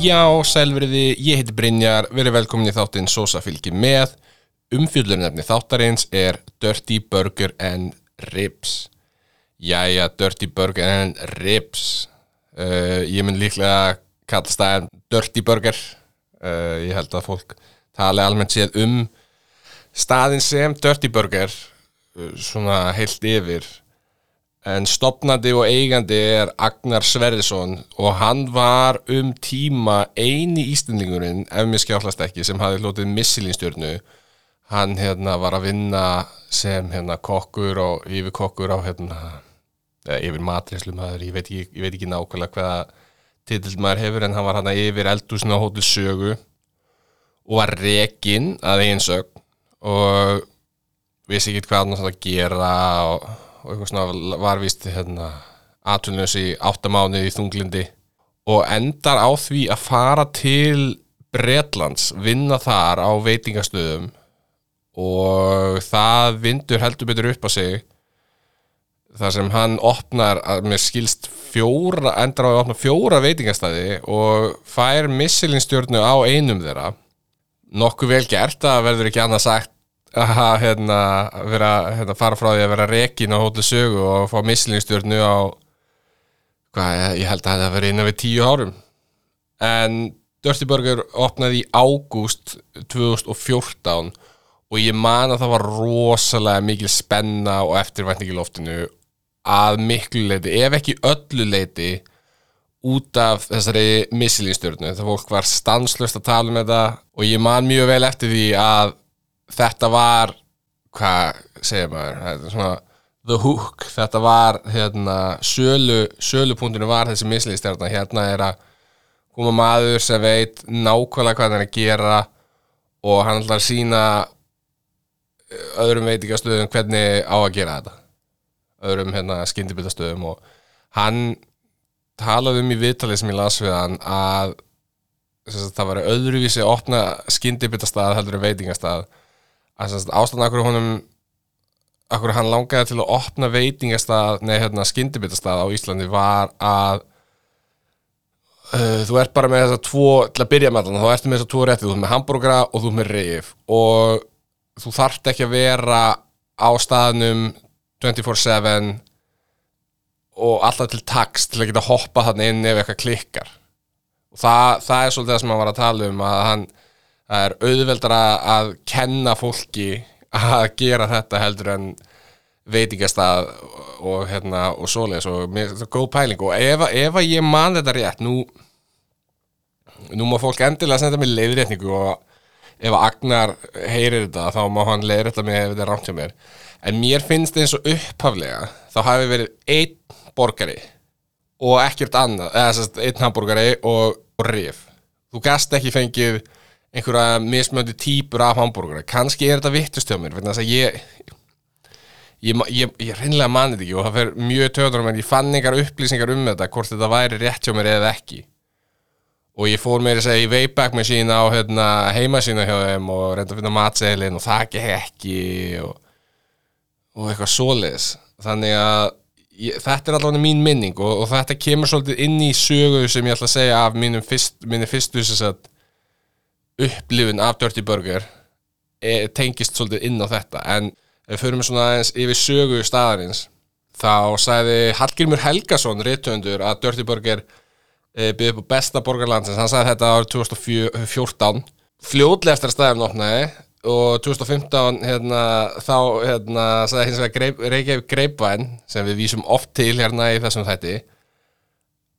Já, sælveriði, ég heiti Brynjar, verið velkomin í þáttinn Sosa fylgir með. Umfjöldunarnefni þáttarins er Dirty Burger and Ribs. Jæja, Dirty Burger and Ribs. Uh, ég mun líklega kalla staðan Dirty Burger. Uh, ég held að fólk tali almennt séð um staðin sem Dirty Burger, uh, svona heilt yfir. En stopnandi og eigandi er Agnar Sverrisson og hann var um tíma eini ístendingurinn, ef mér skjállast ekki, sem hafi hlotið missilinstjörnu. Hann hérna var að vinna sem hérna kokkur og yfir kokkur á hérna, eða yfir matrislumadur, ég ég veit ekki nákvæmlega hvaða titill maður hefur en hann var hann yfir eldúsinu á hóttu sögu og var rekinn að einsögn og vissi ekki hvað hann átti að gera og, og eitthvað svona var vist hérna atvinnus í áttamánuð í þunglindi og endar á því að fara til Bretlands, vinna þar á veitingastöðum og það vindur heldur betur upp á sig þar sem hann opnar að mér skilst fjóra, endar á að opna fjóra veitingastæði og fær missilinstjörnu á einum þeirra. Nokkuð vel gert, það verður ekki annað sagt að hérna, vera, hérna, fara frá því að vera rekin á hóttu sögu og fá missilinstjörnu á hvað, ég held að það verið innan við tíu árum. En Dirty Burger opnaði í ágúst 2014 og ég man að það var rosalega mikil spenna og eftirvæntning í loftinu að miklu leiti, ef ekki öllu leiti út af þessari missilinstjörnu, það fólk var stanslöst að tala um þetta og ég man mjög vel eftir því að þetta var hvað segir maður, svona the hook, þetta var hérna, sölu, sölupunktinu var þessi missilinstjörna, hérna er að koma maður sem veit nákvæmlega hvað hann er að gera og hann ætlar að sína öðrum veitingastöðum hvernig á að gera þetta. Öðrum hérna skyndibittastöðum og hann talaði um í viðtalið sem ég las við hann að það var öðruvísi að opna skyndibitastað heldur en veitingastað. að ástæðan akkur honum akkur hann langaði til að opna veitingastað, nei hérna skyndibitastað á Íslandi var að uh, þú ert bara með þess að tvo, til að byrja með þannig þá ertu með þess að tvo rétti, þú ert með hambúrgra og þú ert með reyf og þú þarft ekki að vera á staðnum 24-7 og alltaf til taks til að geta hoppa þannig inn ef eitthvað klikkar. Og það, það er svolítið það sem hann var að tala um að hann það er auðveldar að kenna fólki að gera þetta heldur en veitingastað og hérna og svoleiðis og mér, góð pæling. Og ef, ef að ég man þetta rétt nú nú má fólk endilega senda mig leiðrétningu og ef Agnar heyrir þetta þá má hann leiðrétta mig ef þetta er rámt hjá mér. En mér finnst eins og upphaflega þá hafi verið einn borgari og ekkert annað eða einn hambúrgari og, og rif. Þú gast ekki fengið einhverja mismöndi típur af hambúrgari kannski er þetta vittust hjá mér að ég ég, ég, ég reynilega mani þetta ekki og það fer mjög töður ég fann einhver upplýsingar um þetta hvort þetta væri rétt hjá mér eða ekki. Og ég fór mér að segja í Wayback Machine á hérna, heimasína hjá þeim og reynda að finna matseilin og það ekki ekki og, og eitthvað svoleiðis. Þannig að þetta er allavega mín minning og, og þetta kemur svolítið inn í sögu sem ég ætla að segja af mínum fyrst, fyrstu sagt, upplifun af Dirty Burger e, tengist svolítið inn á þetta. En ef við förum svona aðeins yfir sögu staðarins þá sagði Hallgrimur Helgason réttöndur að Dirty Burger e, byggði upp á besta borgarlandsins hann sagði þetta árið 2014 fljóðlega eftir að staðarinn opnaði og 2015 hérna, þá hérna, sagði hins vegar greip, Reykjavík Greipvæn sem við vísum oft til hérna í þessum þætti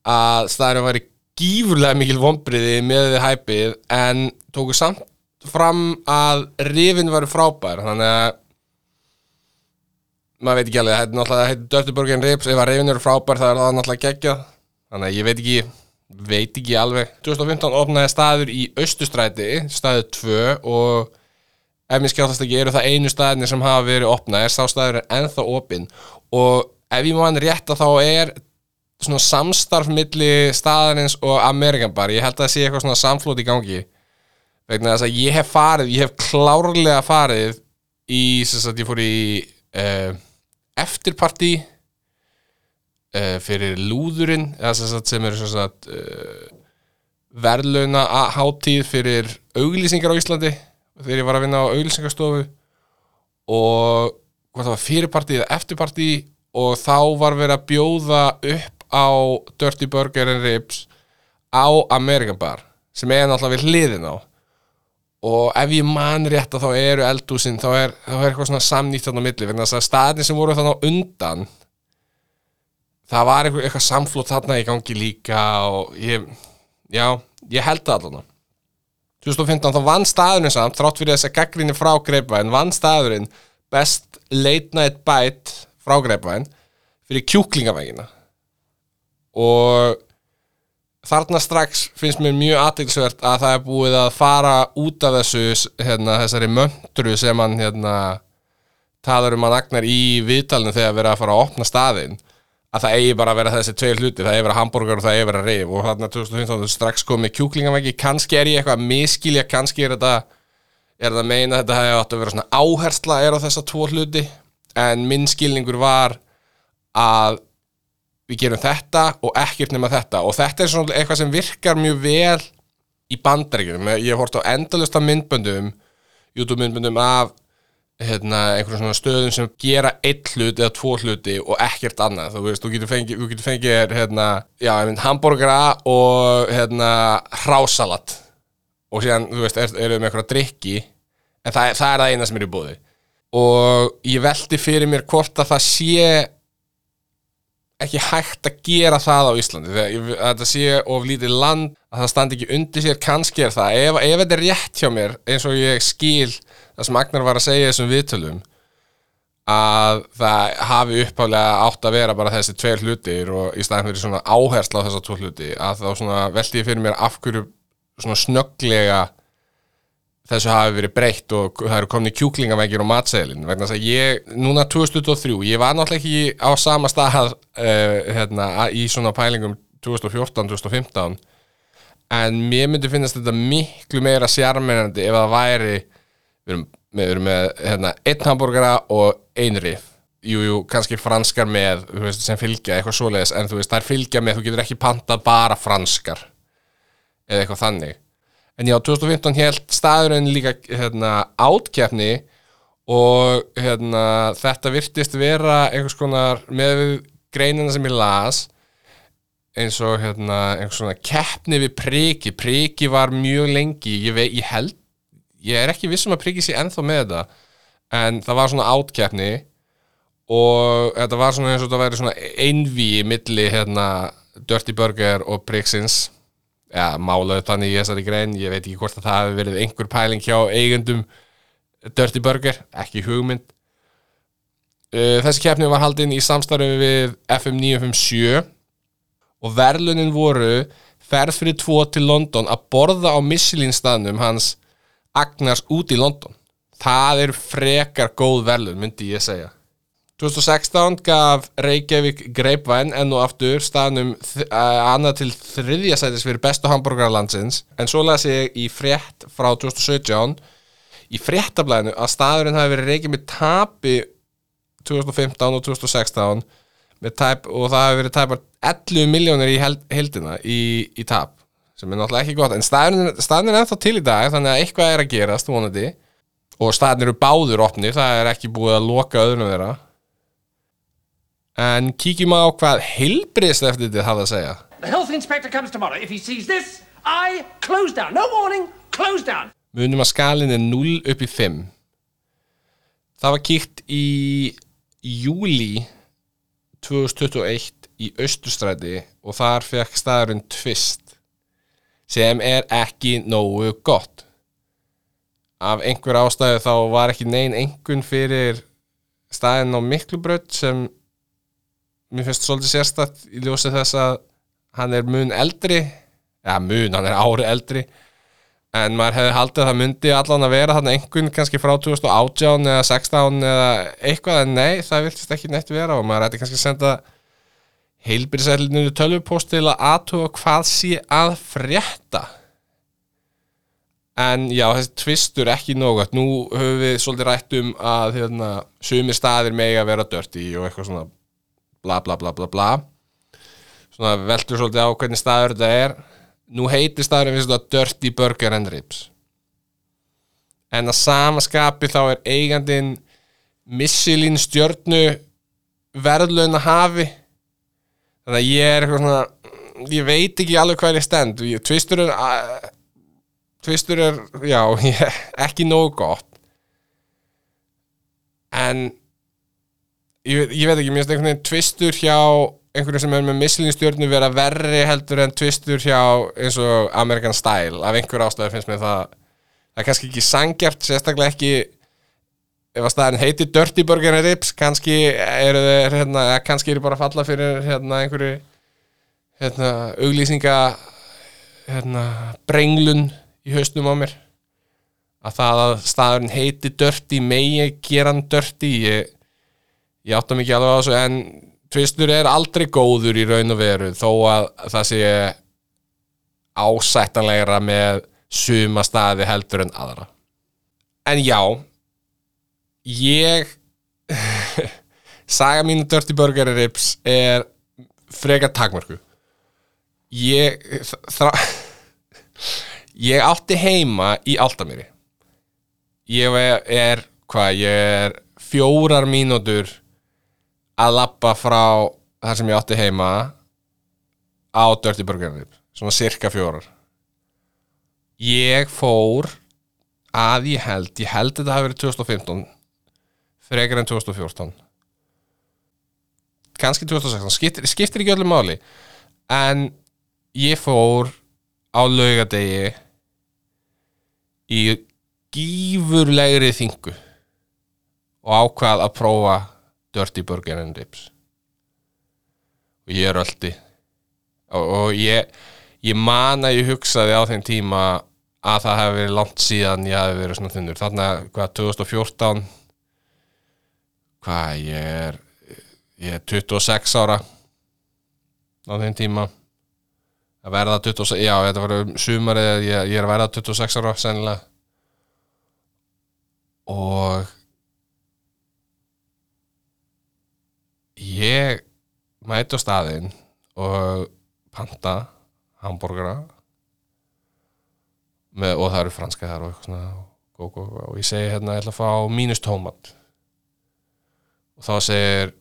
að staðarinn væri gífurlega mikil vonbriði með því hæpið en tóku samt fram að rifin varu frábær þannig að maður veit ekki alveg, þetta er náttúrulega heitir Dörtuborgin Rips, ef að rifin eru frábær það er það náttúrulega geggjað. Þannig að ég veit ekki veit ekki alveg. 2015 opnaði staður í Östustræti staður 2 og ef mér skjáttast ekki eru það einu staðinni sem hafa verið opnað er sá staður ennþá opinn. Og ef ég mann rétt að þá er svona samstarf milli staðarins og Amerikan bar. Ég held að það sé eitthvað svona samflót í gangi. Vegna þess að ég hef farið ég hef klárlega farið í, þess að ég fór í uh, eftirparti uh, fyrir lúðurinn eða sem, sagt, sem eru uh, verðlauna hátíð fyrir auglýsingar á Íslandi þegar ég var að vinna á auglýsingarstofu og hvað það var fyrirparti eða eftirparti og þá var verið að bjóða upp á Dirty Burger and Ribs á American Bar sem er náttúrulega við hliðin á. Og ef ég man rétt að þá eru eldúsin þá er, þá er eitthvað svona samnýtt þarna á milli þannig að staðin sem voru á undan það var eitthvað, eitthvað samflót þarna í gangi líka og ég, já, ég held það allavega. 2015 þá vann staðurinn samt þrátt fyrir þess að gaggrinni frá Greipvæn vann staðurinn best late night bite frá Greipvæn fyrir kjúklingavegina og þarna strax finnst mér mjög aðtilsvert að það er búið að fara út af þessu hérna, þessari möndru sem hann hérna, talar um að nagnar í viðtalinu þegar verið að fara að opna staðinn að það eigi bara að vera þessi tveil hluti, það eigi að vera hambúrgar og það eigi að vera reyf og þarna 2015 strax komið kjúklingaveggi, kannski er ég eitthvað að miskilja, kannski er þetta er þetta að meina að þetta hefði átt að vera svona áhersla er á þessa tvo hluti. En minn skilningur var að við gerum þetta og ekkert nema þetta. Og þetta er svona eitthvað sem virkar mjög vel í bandaríkjum ég hef hort á endalust af myndböndum YouTube myndböndum af hérna, einhverjum svona stöðum sem gera eitt hlut eða tvo hluti og ekkert annað. Þú veist, þú getur fengið, þú getur fengið hérna, já, ég mynd, hambúrgara og hérna, hrásalat. Og síðan, þú veist, eruð er með eitthvað drikki, en það, það er það eina sem er í búði og ég veldi fyrir mér hvort að það sé ekki hægt að gera það á Íslandi. Þegar þetta sé of lítið land að það standi ekki undir sér, kannski er það. Ef, ef þetta er rétt hjá mér eins og ég skil það sem Agnar var að segja þessum viðtölum að það hafi uppháðlega átt að vera bara þessi tveir hlutir og í staðin fyrir svona áhersla á þessa tvo hluti að þá veldi ég fyrir mér af hverju svona snögglega þessu hafi verið breytt og það eru komin í kjúklingavengir og matseðlin vegna þess að ég, núna 2003 ég var náttúrulega ekki á sama stað uh, hérna, í svona pælingum 2014-2015 en mér myndi finnast þetta miklu meira sjarminandi ef það væri við erum, við erum með hérna, einn hambúrgara og einn rif. Jújú, kannski franskar með veist, sem fylgja eitthvað svoleiðis en þú veist, það er fylgja með, þú getur ekki pantað bara franskar eða eitthvað þannig en já, 2015 held staðurinn líka hérna, átkjafni og hérna, þetta virtist vera einhvers konar með greinina sem ég las eins og hérna, einhvers svona keppni við priki, priki var mjög lengi, ég, vei, ég held ég er ekki vissum að priggi sér ennþá með þetta en það var svona átkeppni og þetta var svona eins og það væri svona einví milli hérna Dirty Burger og Brixins ja, málaðu þannig í þessari grein. Ég veit ekki hvort að það hefði verið einhver pæling hjá eigendum Dirty Burger ekki hugmynd. Uh, þessi keppni var haldinn í samstarfi við FM 957 og verlunin voru ferð fyrir tvo til London að borða á Michelin staðnum hans Agnars út í London. Það er frekar góð verðlun myndi ég segja 2016 gaf Reykjavík Greipvæn enn og aftur staðnum annað til þriðja sætis fyrir bestu hambúrgarlandsins en svo las ég í frétt frá 2017 í fréttablaðinu að staðurinn hafi verið reykið með tapi 2015 og 2016 tæp, og það hafi verið tæpar 11 miljónir í heldina í, í tap sem er náttúrulega ekki gott. En staðin er ennþá til í dag þannig að eitthvað er að gerast vonandi. Og staðin eru báður opni það er ekki búið að loka öðrunum þeirra en kíkjum á hvað heilbrist eftir þetta hafa að segja. The health inspector comes tomorrow. If he sees this I close down, no warning, close down. Munum að skalin er 0 upp í 5 Það var kíkt í júli 2021 í Östustræti og þar fekk staðurinn tvist sem er ekki nógu gott. Af einhver ástæðu þá var ekki neyn engun fyrir staðin á miklubrödd sem mér finnst svolítið sérstatt í ljósið þess að hann er mun eldri ja mun, hann er ári eldri en maður hefði haldið að það myndi allan að vera hann einhvern kannski frá 2018 eða 16 eða eitthvað en nei, það viltist ekki neitt vera og maður hætti kannski að senda heilbyrðsælinu tölvupost til að aðtuga hvað sé að frétta. En já, þessi tvistur ekki nógat, nú höfum við svolítið rætt um að hérna, sumir staðir megi að vera dörti og eitthvað svona bla bla bla bla bla. Svona veldur svolítið á hvernig staður þetta er. Nú heitir staðurinn við þetta Dirty Burger and Ribs. En að sama skapi þá er eigandinn Michelin stjörnu verðlauna hafi þannig að ég er eitthvað svona ég veit ekki alveg hvað ég stend. Tvistur er að- tvistur er, já, ég, ekki nógu gott. En ég, ég veit ekki, mér finnst einhvern veginn tvistur hjá einhverjum sem er með Michelin stjörnu vera verri heldur en tvistur hjá eins og American Style. Af einhver ástæðu finnst mér það það er kannski ekki sangjart, sérstaklega ekki ef að staðin heiti Dirty Burger and Ribs kannski eru þeir hérna, kannski eru bara að falla fyrir hérna einhverju hérna auglýsinga hérna brenglun í haustum á mér. Að það að staðurinn heiti Dirty megi gera hann Dirty ég, ég átta mikið alveg á þessu en tvistur er aldrei góður í raun og veru þó að það sé ásættanlegra með suma staði heldur en aðra. En já ég saga mínu Dirty Burger Ribs er frekar takmörku ég þrá, ég átti heima í Áltamýri ég er hvað, ég er fjórar mínútur að lappa frá þar sem ég átti heima á Dirty Burger Ribs svona cirka fjórar. Ég fór að ég held, ég held þetta hafi verið 2015 frekar en 2014 kannski 2016 skiptir, skiptir ekki öllu máli. En ég fór á laugadegi í gífurlegri þingu og ákvað að prófa Dirty Burger and Ribs. Og ég er öldi og, og ég ég man að ég hugsaði á þeim tíma að það hefði verið langt síðan ég hefði verið svona þunnur. Þarna, hvað, 2014 hvað, ég er ég er 26 ára á þeim tíma. Að verða 26, já, þetta var um sumarið, ég, ég er að verða 26 ára sennilega. Og ég mæti á staðinn og panta hambúrgara og það eru franska þar og eitthvað svona og, og, og, og ég segi hérna, ég ætla að fá mínus tómat. Og þá segir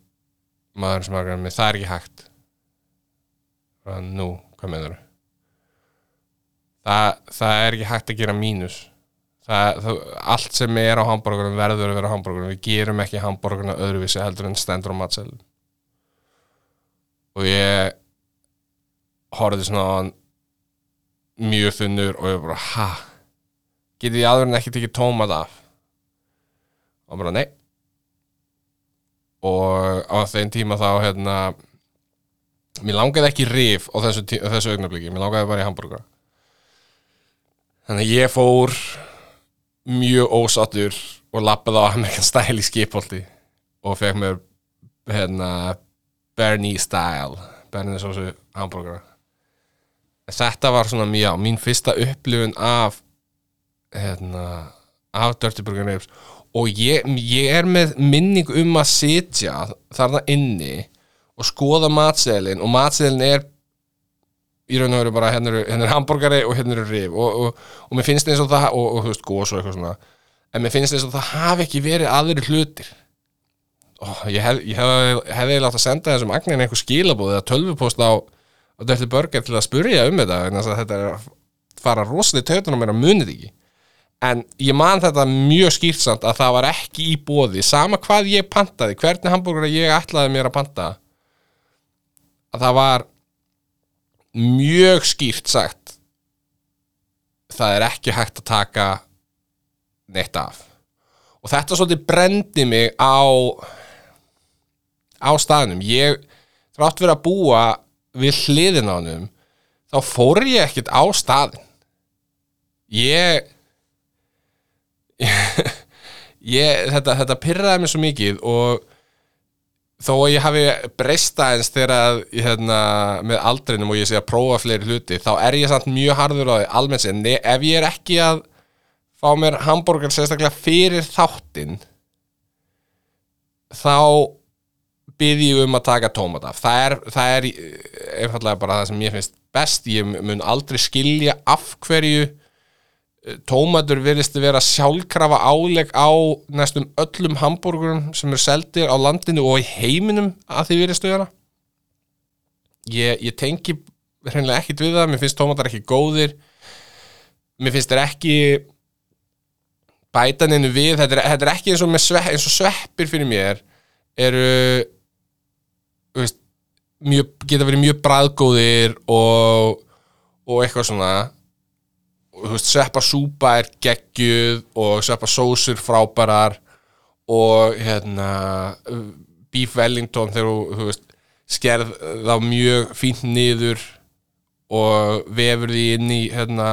maður sem er með það er ekki hægt. Og nú, hvað meður það, það er ekki hægt að gera mínus. Það, það, allt sem er á hambúrgarum verður að vera á hambúrgarum við gerum ekki hambúrgarna öðruvísi heldur en stendur á matselum og ég horfði svona á hann mjög þunnur og ég bara, ha? Getið ég aður en ekki tekið tómat af? Og bara, nei. Og á þeim tíma þá hérna mér langaði ekki rif á þessu, þessu augnabliki, mér langaði bara í hambúrgara þannig að ég fór mjög ósattur og lappaði á Amerikan Style í skipholti og fekk mér hérna Bernie Style. Bernie sósu hambúrgara þetta var svona mjög, mín fyrsta upplifun af hérna, af Dirty Burger Ribs. Og ég, ég er með minning um að sitja þarna inni og skoða matseðlin og matseðlin er í raun og veru bara hérna eru, hérna er hambúrgari og hérna eru rif og, og, og mér finnst eins og það og, og þú veist, gós og eitthvað svona. En mér finnst eins og það hafi ekki verið aðri hlutir Ó, ég hef, ég hef, hefði látt að senda þessum agnin einhver skilabóð eða tölvupost á, Dirty Burger til að spurja um þetta en þetta er að fara rosalega tautunum mér að munið ekki. En ég man þetta mjög skýrsamt að það var ekki í bóði sama hvað ég pantaði, hvernig hambúrgar ég ætlaði mér að panta að það var mjög skýrt sagt það er ekki hægt að taka neitt af. Og þetta svolítið brendi mig á á staðnum. Ég þrátt fyrir að búa við hliðin á hannum þá fór ég ekkert á staðin ég ég, þetta, þetta pyrraði mig svo mikið og þó að ég hafi breyst aðeins þegar að hérna, með aldrinum og ég sé að prófa fleiri hluti þá er ég samt mjög harður á því almennt Ne- ef ég er ekki að fá mér hambúrgar sérstaklega fyrir þáttinn þá byrði um að taka tómat af. Það er, það er eh, einfallega bara það sem ég finnst best. Ég mun aldrei skilja af hverju eh, tómatur virðist að vera sjálfkrafa áleg á næstum öllum hambúrgurum sem eru seldir á landinu og í heiminum að því virðist að vera. Ég, ég tengi hreinlega ekkit við það, mér finnst tómatar ekki góðir. Mér finnst þeir ekki bætaninu við, þetta er, þetta er ekki eins og, svepp, eins og sveppir fyrir mér eru veist, mjög, geta verið mjög bræðgóðir og, og eitthvað svona. Og, veist, sveppa súpa er geggjuð og sveppa sósur frábærar og hérna beef wellington þegar þú veist, skerð þá mjög fínt niður og vefur því inn í hérna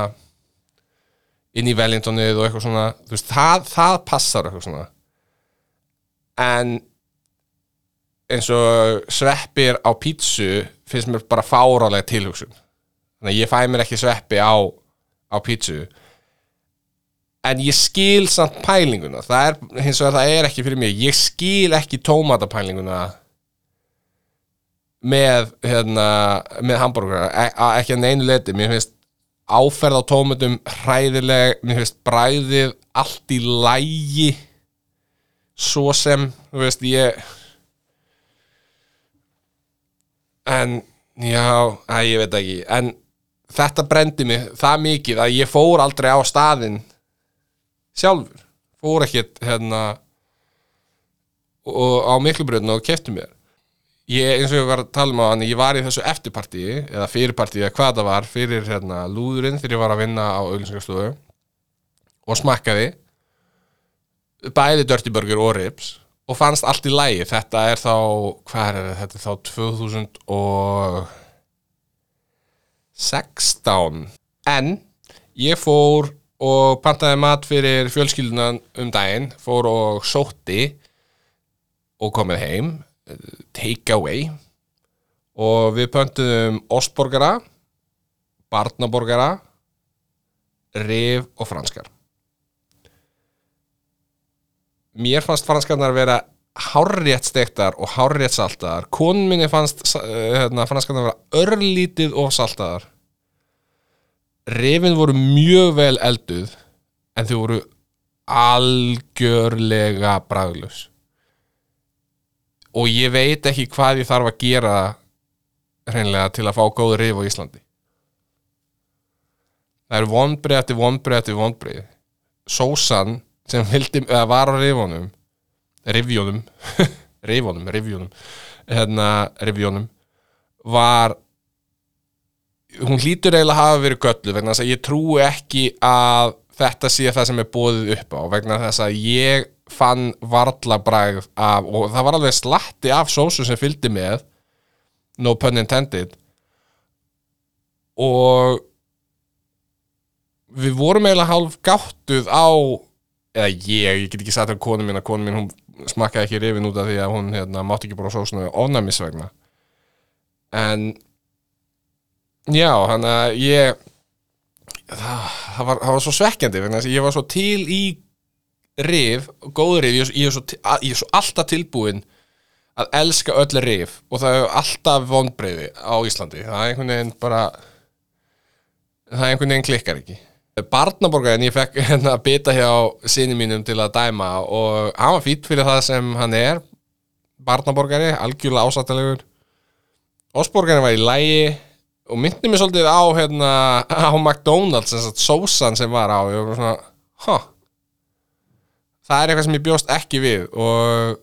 inn í Wellingtonið og eitthvað svona. Veist, það, það passar eitthvað svona. En eins og sveppir á pítsu finnst mér bara fárálega tilhugsun. Þannig að ég fæ mér ekki sveppi á, á pítsu. En ég skil samt pælinguna. Það er, hins vegar það er ekki fyrir mig. Ég skil ekki tómatapælinguna með hérna, með hambúrgar e ekki að neinu leti, mér finnst áferð á tómatum hræðileg. Mér finnst bræðið allt í lægi svo sem, þú veist, ég en já, að ég veit ekki. En þetta brendi mig það mikið að ég fór aldrei á staðin sjálfur. Fór ekkert hérna og á miklubröðinu og kefti mér. Ég, eins og ég var að tala um á hann ég var í þessu eftirpartíi eða fyrirpartíi eða hvað það var fyrir hérna lúðurinn þegar ég var að vinna á auðvilsingarstofu og smakkaði bæði Dirty Burger og Ribs og fannst allt í lægi þetta er þá, hvað er þetta? Þetta er þá 2016 en ég fór og pantaði mat fyrir fjölskyldunan um daginn fór og sótti og komið heim take away. Og við pöntuðum ostborgara barnaborgara rif og franskar mér fannst franskarnar að vera hárrétt stektar og hárrétt saltaðar. Konun minni fannst hérna, franskarnar að vera örlítið og saltaðar. Rifin voru mjög vel elduð en þau voru algjörlega bræðlus og ég veit ekki hvað ég þarf að gera hreinlega til að fá góð rif á Íslandi. Það eru vonbreið eftir vonbreið eftir vonbreið sósan sem vildi, eða var á rifjónum rifjónum rifjónum, rifjónum hérna, rifjónum var hún hlýtur eiginlega að hafa verið göllu vegna þess að ég trú ekki að þetta sé það sem er bóðið upp á vegna þess að ég fann varla bræð af, og það var alveg slatti af sósu sem fylgdi með no pun intended og við vorum eiginlega hálf gáttuð á eða ég, ég get ekki sagt að konu mín að konu mín hún smakkaði ekki rifin út af því að hún hérna, mátti ekki bara sósuna ofnæmisvegna en já, hann að ég það, það, var, það var svo svekkjandi ég var svo til í rif, góð rif ég, ég, er svo, ég er svo alltaf tilbúin að elska öll rif og það er alltaf vonbreyði á Íslandi. Það er einhvern veginn bara það er einhvern veginn klikkar ekki barnaborgarinn ég fekk hérna að bita hjá sinni mínum til að dæma og hann var fýtt fyrir það sem hann er barnaborgari, algjörlega ásættalegur Osborgarinn var í lægi og myndi mér svolítið á hérna á McDonalds, þess að sósan sem var á. Og ég var svona, há það er eitthvað sem ég bjóst ekki við og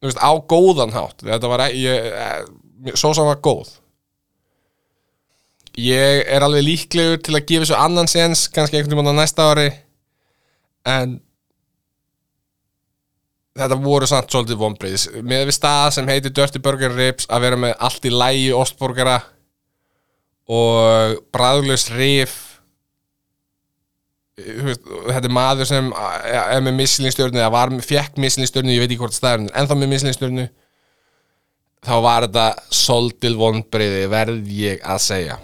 þú veist, á góðan hátt. Þetta var ekki, e, sósan var góð ég er alveg líklegur til að gefa svo annan séns kannski einhvern veginn á næsta ári en þetta voru samt svolítið vonbreiðis með við stað sem heitir Dirty Burger Ribs að vera með allt í lægi ostborgara og bræðulegs rif þetta er maður sem er með mislinstjörnu eða var, fekk mislinstjörnu, ég veit ekki hvort það er en þá með mislinstjörnu þá var þetta svolítið vonbreiði verð ég að segja